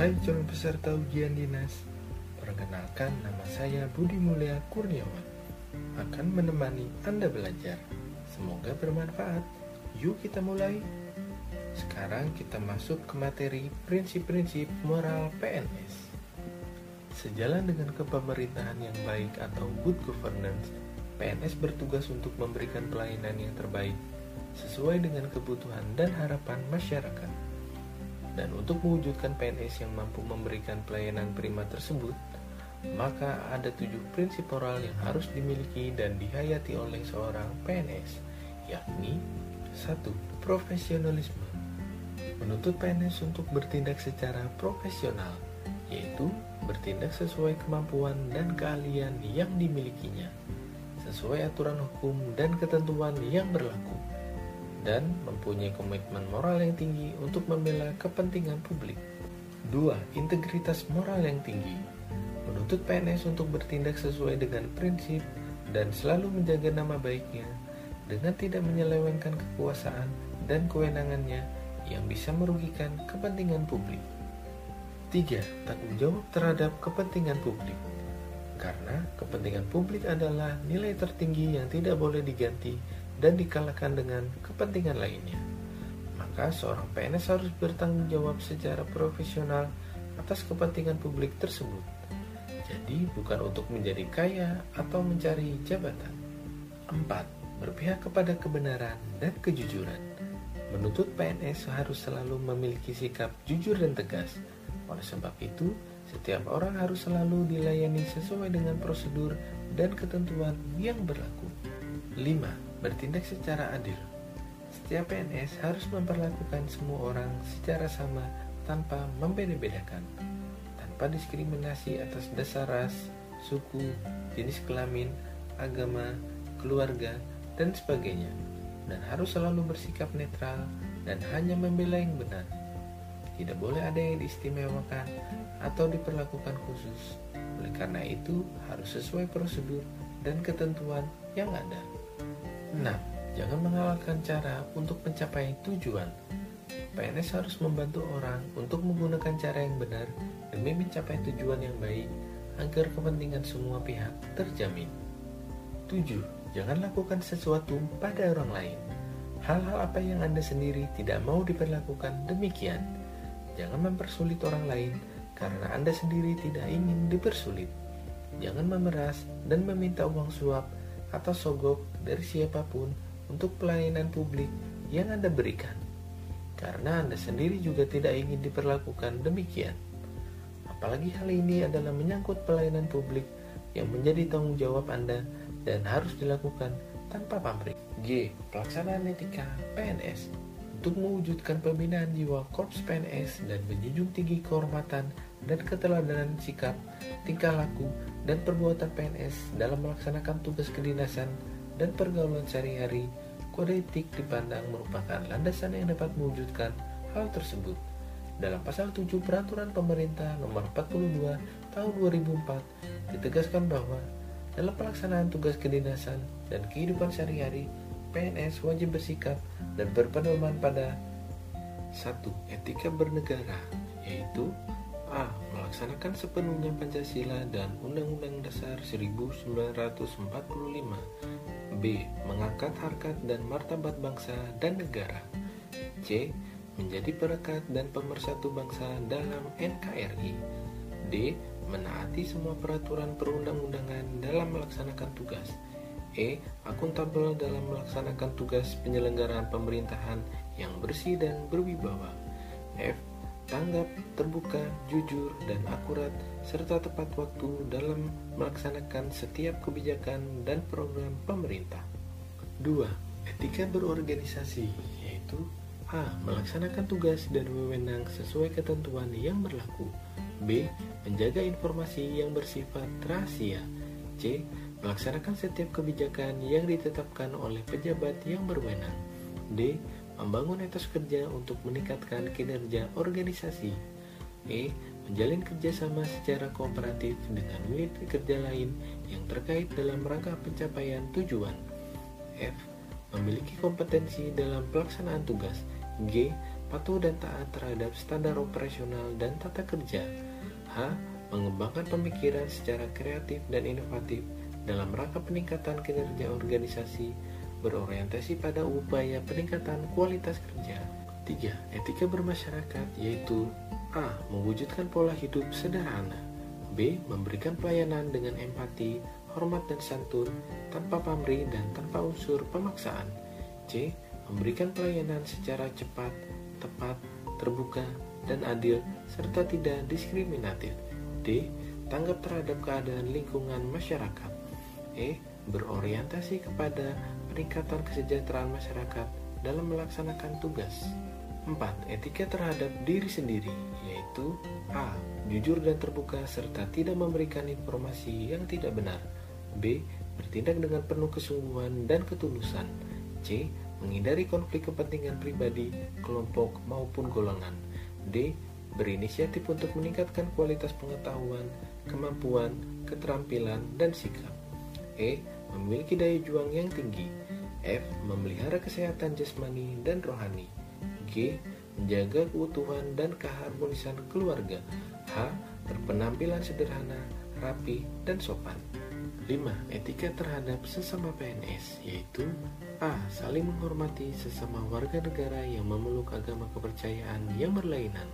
Hai calon peserta ujian dinas, perkenalkan nama saya Budi Mulia Kurniawan. Akan menemani Anda belajar. Semoga bermanfaat. Yuk kita mulai. Sekarang kita masuk ke materi prinsip-prinsip moral PNS. Sejalan dengan kepemerintahan yang baik atau good governance, PNS bertugas untuk memberikan pelayanan yang terbaik sesuai dengan kebutuhan dan harapan masyarakat. Dan untuk mewujudkan PNS yang mampu memberikan pelayanan prima tersebut, maka ada tujuh prinsip moral yang harus dimiliki dan dihayati oleh seorang PNS, yakni satu Profesionalisme. Menuntut PNS untuk bertindak secara profesional, yaitu bertindak sesuai kemampuan dan keahlian yang dimilikinya, sesuai aturan hukum dan ketentuan yang berlaku, dan mempunyai komitmen moral yang tinggi untuk membela kepentingan publik. 2. Integritas moral yang tinggi menuntut PNS untuk bertindak sesuai dengan prinsip dan selalu menjaga nama baiknya dengan tidak menyelewengkan kekuasaan dan kewenangannya yang bisa merugikan kepentingan publik. 3. Tanggung jawab terhadap kepentingan publik Karena kepentingan publik adalah nilai tertinggi yang tidak boleh diganti dan dikalahkan dengan kepentingan lainnya. Maka seorang PNS harus bertanggung jawab secara profesional atas kepentingan publik tersebut. Jadi bukan untuk menjadi kaya atau mencari jabatan. 4. Berpihak kepada kebenaran dan kejujuran. Menuntut PNS harus selalu memiliki sikap jujur dan tegas. Oleh sebab itu, setiap orang harus selalu dilayani sesuai dengan prosedur dan ketentuan yang berlaku. 5. Bertindak secara adil. Setiap PNS harus memperlakukan semua orang secara sama tanpa membeda-bedakan tanpa diskriminasi atas dasar ras, suku, jenis kelamin, agama, keluarga, dan sebagainya, dan harus selalu bersikap netral dan hanya membela yang benar. Tidak boleh ada yang diistimewakan atau diperlakukan khusus. Oleh karena itu, harus sesuai prosedur dan ketentuan yang ada. 6. Jangan mengalahkan cara untuk mencapai tujuan. PNS harus membantu orang untuk menggunakan cara yang benar demi mencapai tujuan yang baik agar kepentingan semua pihak terjamin. 7. Jangan lakukan sesuatu pada orang lain. Hal-hal apa yang Anda sendiri tidak mau diperlakukan demikian. Jangan mempersulit orang lain karena Anda sendiri tidak ingin dipersulit. Jangan memeras dan meminta uang suap atau sogok dari siapa pun untuk pelayanan publik yang Anda berikan. Karena Anda sendiri juga tidak ingin diperlakukan demikian. Apalagi hal ini adalah menyangkut pelayanan publik yang menjadi tanggung jawab Anda dan harus dilakukan tanpa pamrih. G. Pelaksanaan etika PNS untuk mewujudkan pembinaan jiwa Korps PNS dan menjunjung tinggi kehormatan dan keteladanan sikap, tingkah laku, dan perbuatan PNS dalam melaksanakan tugas kedinasan dan pergaulan sehari-hari, kode etik dipandang merupakan landasan yang dapat mewujudkan hal tersebut. Dalam pasal 7 peraturan pemerintah nomor 42 tahun 2004 ditegaskan bahwa dalam pelaksanaan tugas kedinasan dan kehidupan sehari-hari PNS wajib bersikap dan berpedoman pada satu etika bernegara yaitu A. Melaksanakan sepenuhnya Pancasila dan Undang-Undang Dasar 1945 B. Mengangkat harkat dan martabat bangsa dan negara C menjadi perekat dan pemersatu bangsa dalam NKRI. D. Menaati semua peraturan perundang-undangan dalam melaksanakan tugas. E. Akuntabel dalam melaksanakan tugas penyelenggaraan pemerintahan yang bersih dan berwibawa. F. Tanggap, terbuka, jujur, dan akurat, serta tepat waktu dalam melaksanakan setiap kebijakan dan program pemerintah. 2. Etika berorganisasi, yaitu A. Melaksanakan tugas dan wewenang sesuai ketentuan yang berlaku. B. Menjaga informasi yang bersifat rahasia. C. Melaksanakan setiap kebijakan yang ditetapkan oleh pejabat yang berwenang. D. Membangun etos kerja untuk meningkatkan kinerja organisasi. E. Menjalin kerjasama secara kooperatif dengan unit kerja lain yang terkait dalam rangka pencapaian tujuan. F. Memiliki kompetensi dalam pelaksanaan tugas G. patuh dan taat terhadap standar operasional dan tata kerja. H. Mengembangkan pemikiran secara kreatif dan inovatif dalam rangka peningkatan kinerja organisasi berorientasi pada upaya peningkatan kualitas kerja. 3. Etika bermasyarakat yaitu A. Mewujudkan pola hidup sederhana B. Memberikan pelayanan dengan empati, hormat dan santun tanpa pamrih dan tanpa unsur pemaksaan C. Memberikan pelayanan secara cepat, tepat, terbuka, dan adil serta tidak diskriminatif D. Tanggap terhadap keadaan lingkungan masyarakat E. Berorientasi kepada peningkatan kesejahteraan masyarakat dalam melaksanakan tugas 4. Etika terhadap diri sendiri, yaitu A. Jujur dan terbuka serta tidak memberikan informasi yang tidak benar B. Bertindak dengan penuh kesungguhan dan ketulusan C. Menghindari konflik kepentingan pribadi, kelompok, maupun golongan D. Berinisiatif untuk meningkatkan kualitas pengetahuan, kemampuan, keterampilan, dan sikap E. Memiliki daya juang yang tinggi F. Memelihara kesehatan jasmani dan rohani G. Menjaga keutuhan dan keharmonisan keluarga. H. Berpenampilan sederhana, rapi, dan sopan. 5. Etika terhadap sesama PNS yaitu A. Saling menghormati sesama warga negara yang memeluk agama kepercayaan yang berlainan.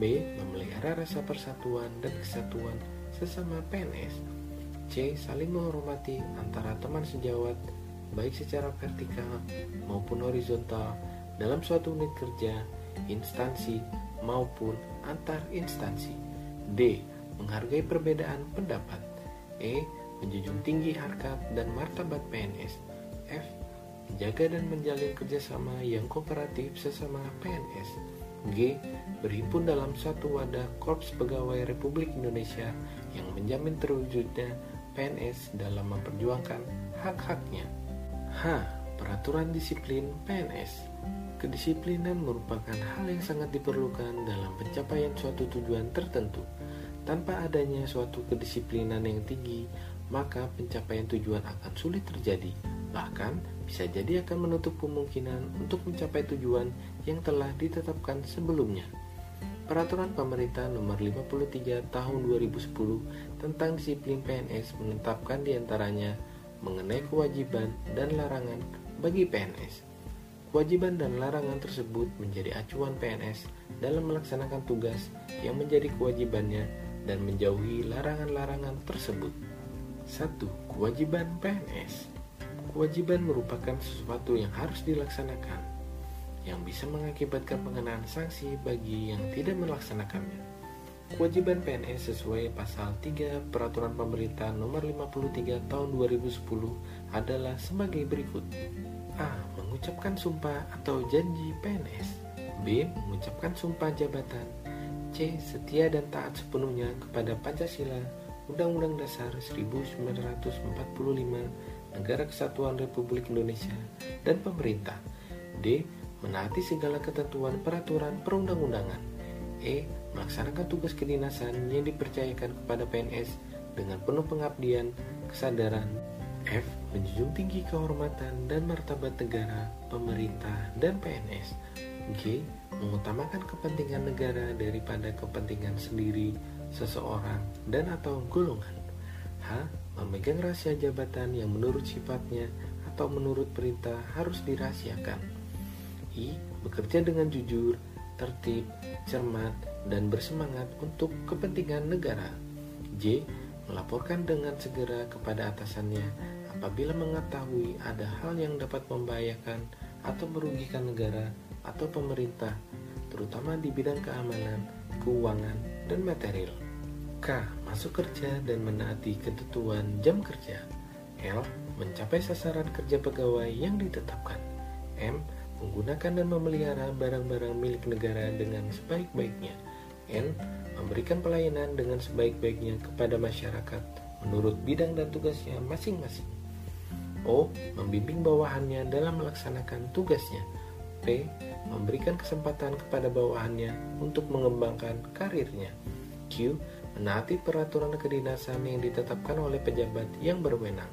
B. Memelihara rasa persatuan dan kesatuan sesama PNS. C. Saling menghormati antara teman sejawat baik secara vertikal maupun horizontal dalam suatu unit kerja, instansi, maupun antar instansi. D. Menghargai perbedaan pendapat. E. Menjunjung tinggi harkat dan martabat PNS. F. Menjaga dan menjalin kerjasama yang kooperatif sesama PNS. G. Berhimpun dalam satu wadah Korps Pegawai Republik Indonesia yang menjamin terwujudnya PNS dalam memperjuangkan hak-haknya. H. Peraturan disiplin PNS Kedisiplinan merupakan hal yang sangat diperlukan dalam pencapaian suatu tujuan tertentu. Tanpa adanya suatu kedisiplinan yang tinggi, maka pencapaian tujuan akan sulit terjadi. Bahkan bisa jadi akan menutup kemungkinan untuk mencapai tujuan yang telah ditetapkan sebelumnya. Peraturan pemerintah nomor 53 tahun 2010 tentang disiplin PNS menetapkan di antaranya mengenai kewajiban dan larangan bagi PNS Kewajiban dan larangan tersebut menjadi acuan PNS dalam melaksanakan tugas yang menjadi kewajibannya dan menjauhi larangan-larangan tersebut. 1. Kewajiban PNS Kewajiban merupakan sesuatu yang harus dilaksanakan, yang bisa mengakibatkan pengenaan sanksi bagi yang tidak melaksanakannya. Kewajiban PNS sesuai pasal 3 Peraturan Pemerintah Nomor 53 Tahun 2010 adalah sebagai berikut. A. Mengucapkan sumpah atau janji PNS B. Mengucapkan sumpah jabatan C. Setia dan taat sepenuhnya kepada Pancasila Undang-Undang Dasar 1945 Negara Kesatuan Republik Indonesia dan pemerintah D. Menaati segala ketentuan peraturan perundang-undangan E. Melaksanakan tugas kedinasan yang dipercayakan kepada PNS dengan penuh pengabdian, kesadaran, F. Menjunjung tinggi kehormatan dan martabat negara, pemerintah, dan PNS. G. Mengutamakan kepentingan negara daripada kepentingan sendiri, seseorang, dan atau golongan. H. Memegang rahasia jabatan yang menurut sifatnya atau menurut perintah harus dirahasiakan. I. Bekerja dengan jujur, tertib, cermat, dan bersemangat untuk kepentingan negara. J. Melaporkan dengan segera kepada atasannya apabila mengetahui ada hal yang dapat membahayakan atau merugikan negara atau pemerintah, terutama di bidang keamanan, keuangan, dan material. K. Masuk kerja dan menaati ketentuan jam kerja. L. Mencapai sasaran kerja pegawai yang ditetapkan. M. Menggunakan dan memelihara barang-barang milik negara dengan sebaik-baiknya. N. Memberikan pelayanan dengan sebaik-baiknya kepada masyarakat menurut bidang dan tugasnya masing-masing. O. Membimbing bawahannya dalam melaksanakan tugasnya. P. Memberikan kesempatan kepada bawahannya untuk mengembangkan karirnya. Q. Menaati peraturan kedinasan yang ditetapkan oleh pejabat yang berwenang.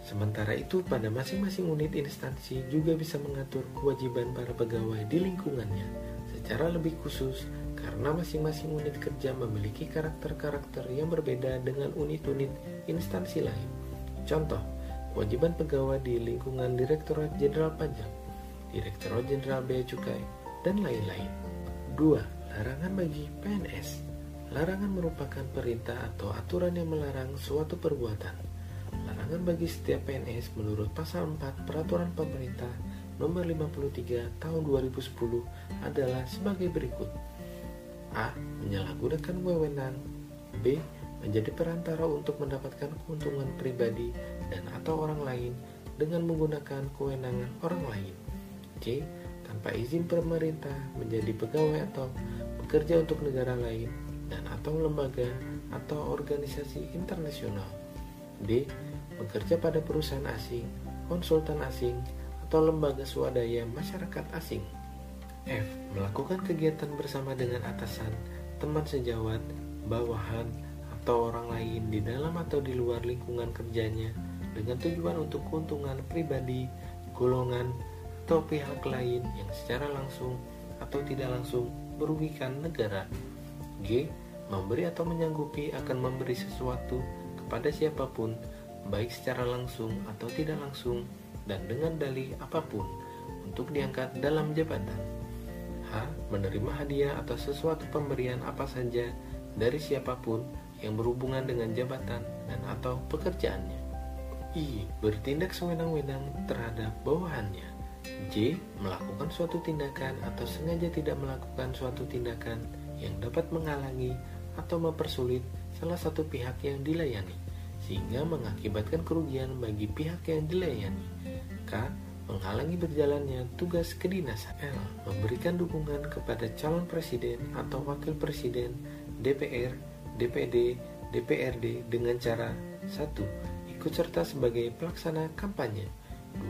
Sementara itu, pada masing-masing unit instansi juga bisa mengatur kewajiban para pegawai di lingkungannya secara lebih khusus karena masing-masing unit kerja memiliki karakter-karakter yang berbeda dengan unit-unit instansi lain. Contoh, kewajiban pegawai di lingkungan Direktorat Jenderal Pajak, Direktorat Jenderal Bea Cukai, dan lain-lain. 2. Larangan bagi PNS Larangan merupakan perintah atau aturan yang melarang suatu perbuatan. Larangan bagi setiap PNS menurut pasal 4 Peraturan Pemerintah nomor 53 tahun 2010 adalah sebagai berikut. A. Menyalahgunakan wewenang B. Menjadi perantara untuk mendapatkan keuntungan pribadi dan atau orang lain dengan menggunakan kewenangan orang lain C. Tanpa izin pemerintah menjadi pegawai atau bekerja untuk negara lain dan atau lembaga atau organisasi internasional. D. Bekerja pada perusahaan asing, konsultan asing, atau lembaga swadaya masyarakat asing. F. Melakukan kegiatan bersama dengan atasan, teman sejawat, bawahan, atau orang lain di dalam atau di luar lingkungan kerjanya dengan tujuan untuk keuntungan pribadi, golongan, atau pihak lain yang secara langsung atau tidak langsung merugikan negara. G. Memberi atau menyanggupi akan memberi sesuatu kepada siapa pun, baik secara langsung atau tidak langsung, dan dengan dalih apa pun untuk diangkat dalam jabatan. H. Menerima hadiah atau sesuatu pemberian apa saja dari siapa pun yang berhubungan dengan jabatan dan atau pekerjaannya. I. Bertindak sewenang-wenang terhadap bawahannya. J. Melakukan suatu tindakan atau sengaja tidak melakukan suatu tindakan yang dapat menghalangi atau mempersulit salah satu pihak yang dilayani, sehingga mengakibatkan kerugian bagi pihak yang dilayani. K. Menghalangi berjalannya tugas kedinasan. L. Memberikan dukungan kepada calon presiden atau wakil presiden, DPR, DPD, DPRD dengan cara 1. Ikut serta sebagai pelaksana kampanye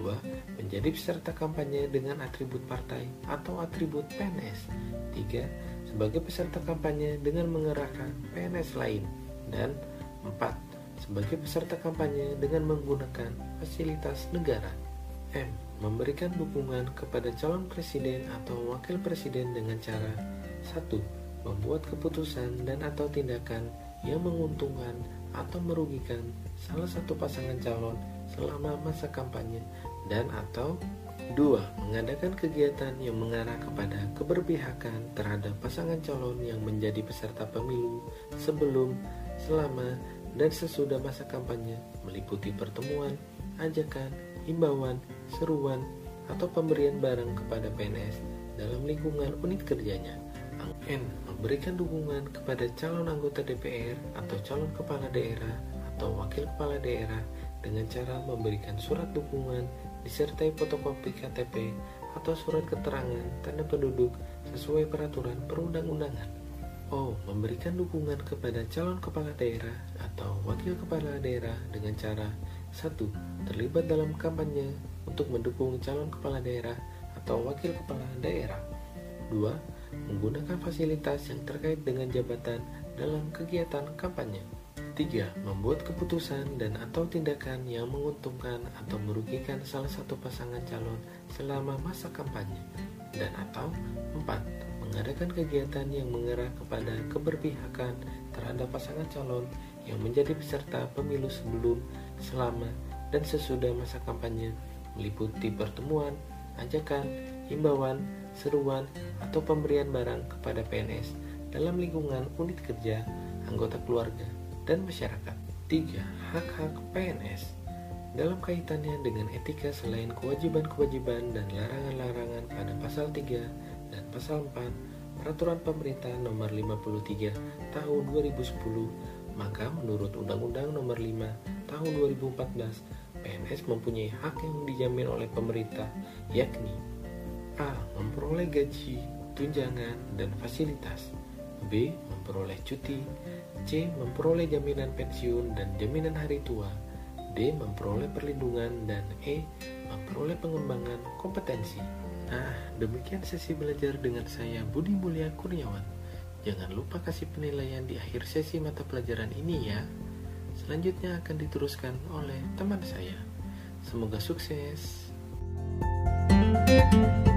2. Menjadi peserta kampanye dengan atribut partai atau atribut PNS 3 sebagai peserta kampanye dengan mengerahkan PNS lain dan 4. Sebagai peserta kampanye dengan menggunakan fasilitas negara. M. Memberikan dukungan kepada calon presiden atau wakil presiden dengan cara 1. Membuat keputusan dan atau tindakan yang menguntungkan atau merugikan salah satu pasangan calon selama masa kampanye dan atau 2. Mengadakan kegiatan yang mengarah kepada keberpihakan terhadap pasangan calon yang menjadi peserta pemilu sebelum, selama, dan sesudah masa kampanye meliputi pertemuan, ajakan, himbauan, seruan, atau pemberian barang kepada PNS dalam lingkungan unit kerjanya. N. Memberikan dukungan kepada calon anggota DPR atau calon kepala daerah atau wakil kepala daerah dengan cara memberikan surat dukungan disertai fotokopi KTP atau surat keterangan tanda penduduk sesuai peraturan perundang-undangan. O. Memberikan dukungan kepada calon kepala daerah atau wakil kepala daerah dengan cara 1. Terlibat dalam kampanye untuk mendukung calon kepala daerah atau wakil kepala daerah 2. Menggunakan fasilitas yang terkait dengan jabatan dalam kegiatan kampanye 3. Membuat keputusan dan atau tindakan yang menguntungkan atau merugikan salah satu pasangan calon selama masa kampanye dan atau 4. Mengadakan kegiatan yang mengarah kepada keberpihakan terhadap pasangan calon yang menjadi peserta pemilu sebelum, selama, dan sesudah masa kampanye meliputi pertemuan, ajakan, himbauan, seruan, atau pemberian barang kepada PNS dalam lingkungan unit kerja, anggota keluarga, dan masyarakat. 3. Hak-hak PNS dalam kaitannya dengan etika selain kewajiban-kewajiban dan larangan-larangan pada pasal 3 dan pasal 4 Peraturan Pemerintah Nomor 53 Tahun 2010, maka menurut Undang-Undang Nomor 5 Tahun 2014, PNS mempunyai hak yang dijamin oleh pemerintah, yakni A. Memperoleh gaji, tunjangan, dan fasilitas B. Memperoleh cuti C. Memperoleh jaminan pensiun dan jaminan hari tua D. Memperoleh perlindungan dan E. Memperoleh pengembangan kompetensi Nah, demikian sesi belajar dengan saya Budi Mulia Kurniawan. Jangan lupa kasih penilaian di akhir sesi mata pelajaran ini ya. Selanjutnya akan diteruskan oleh teman saya. Semoga sukses. thank you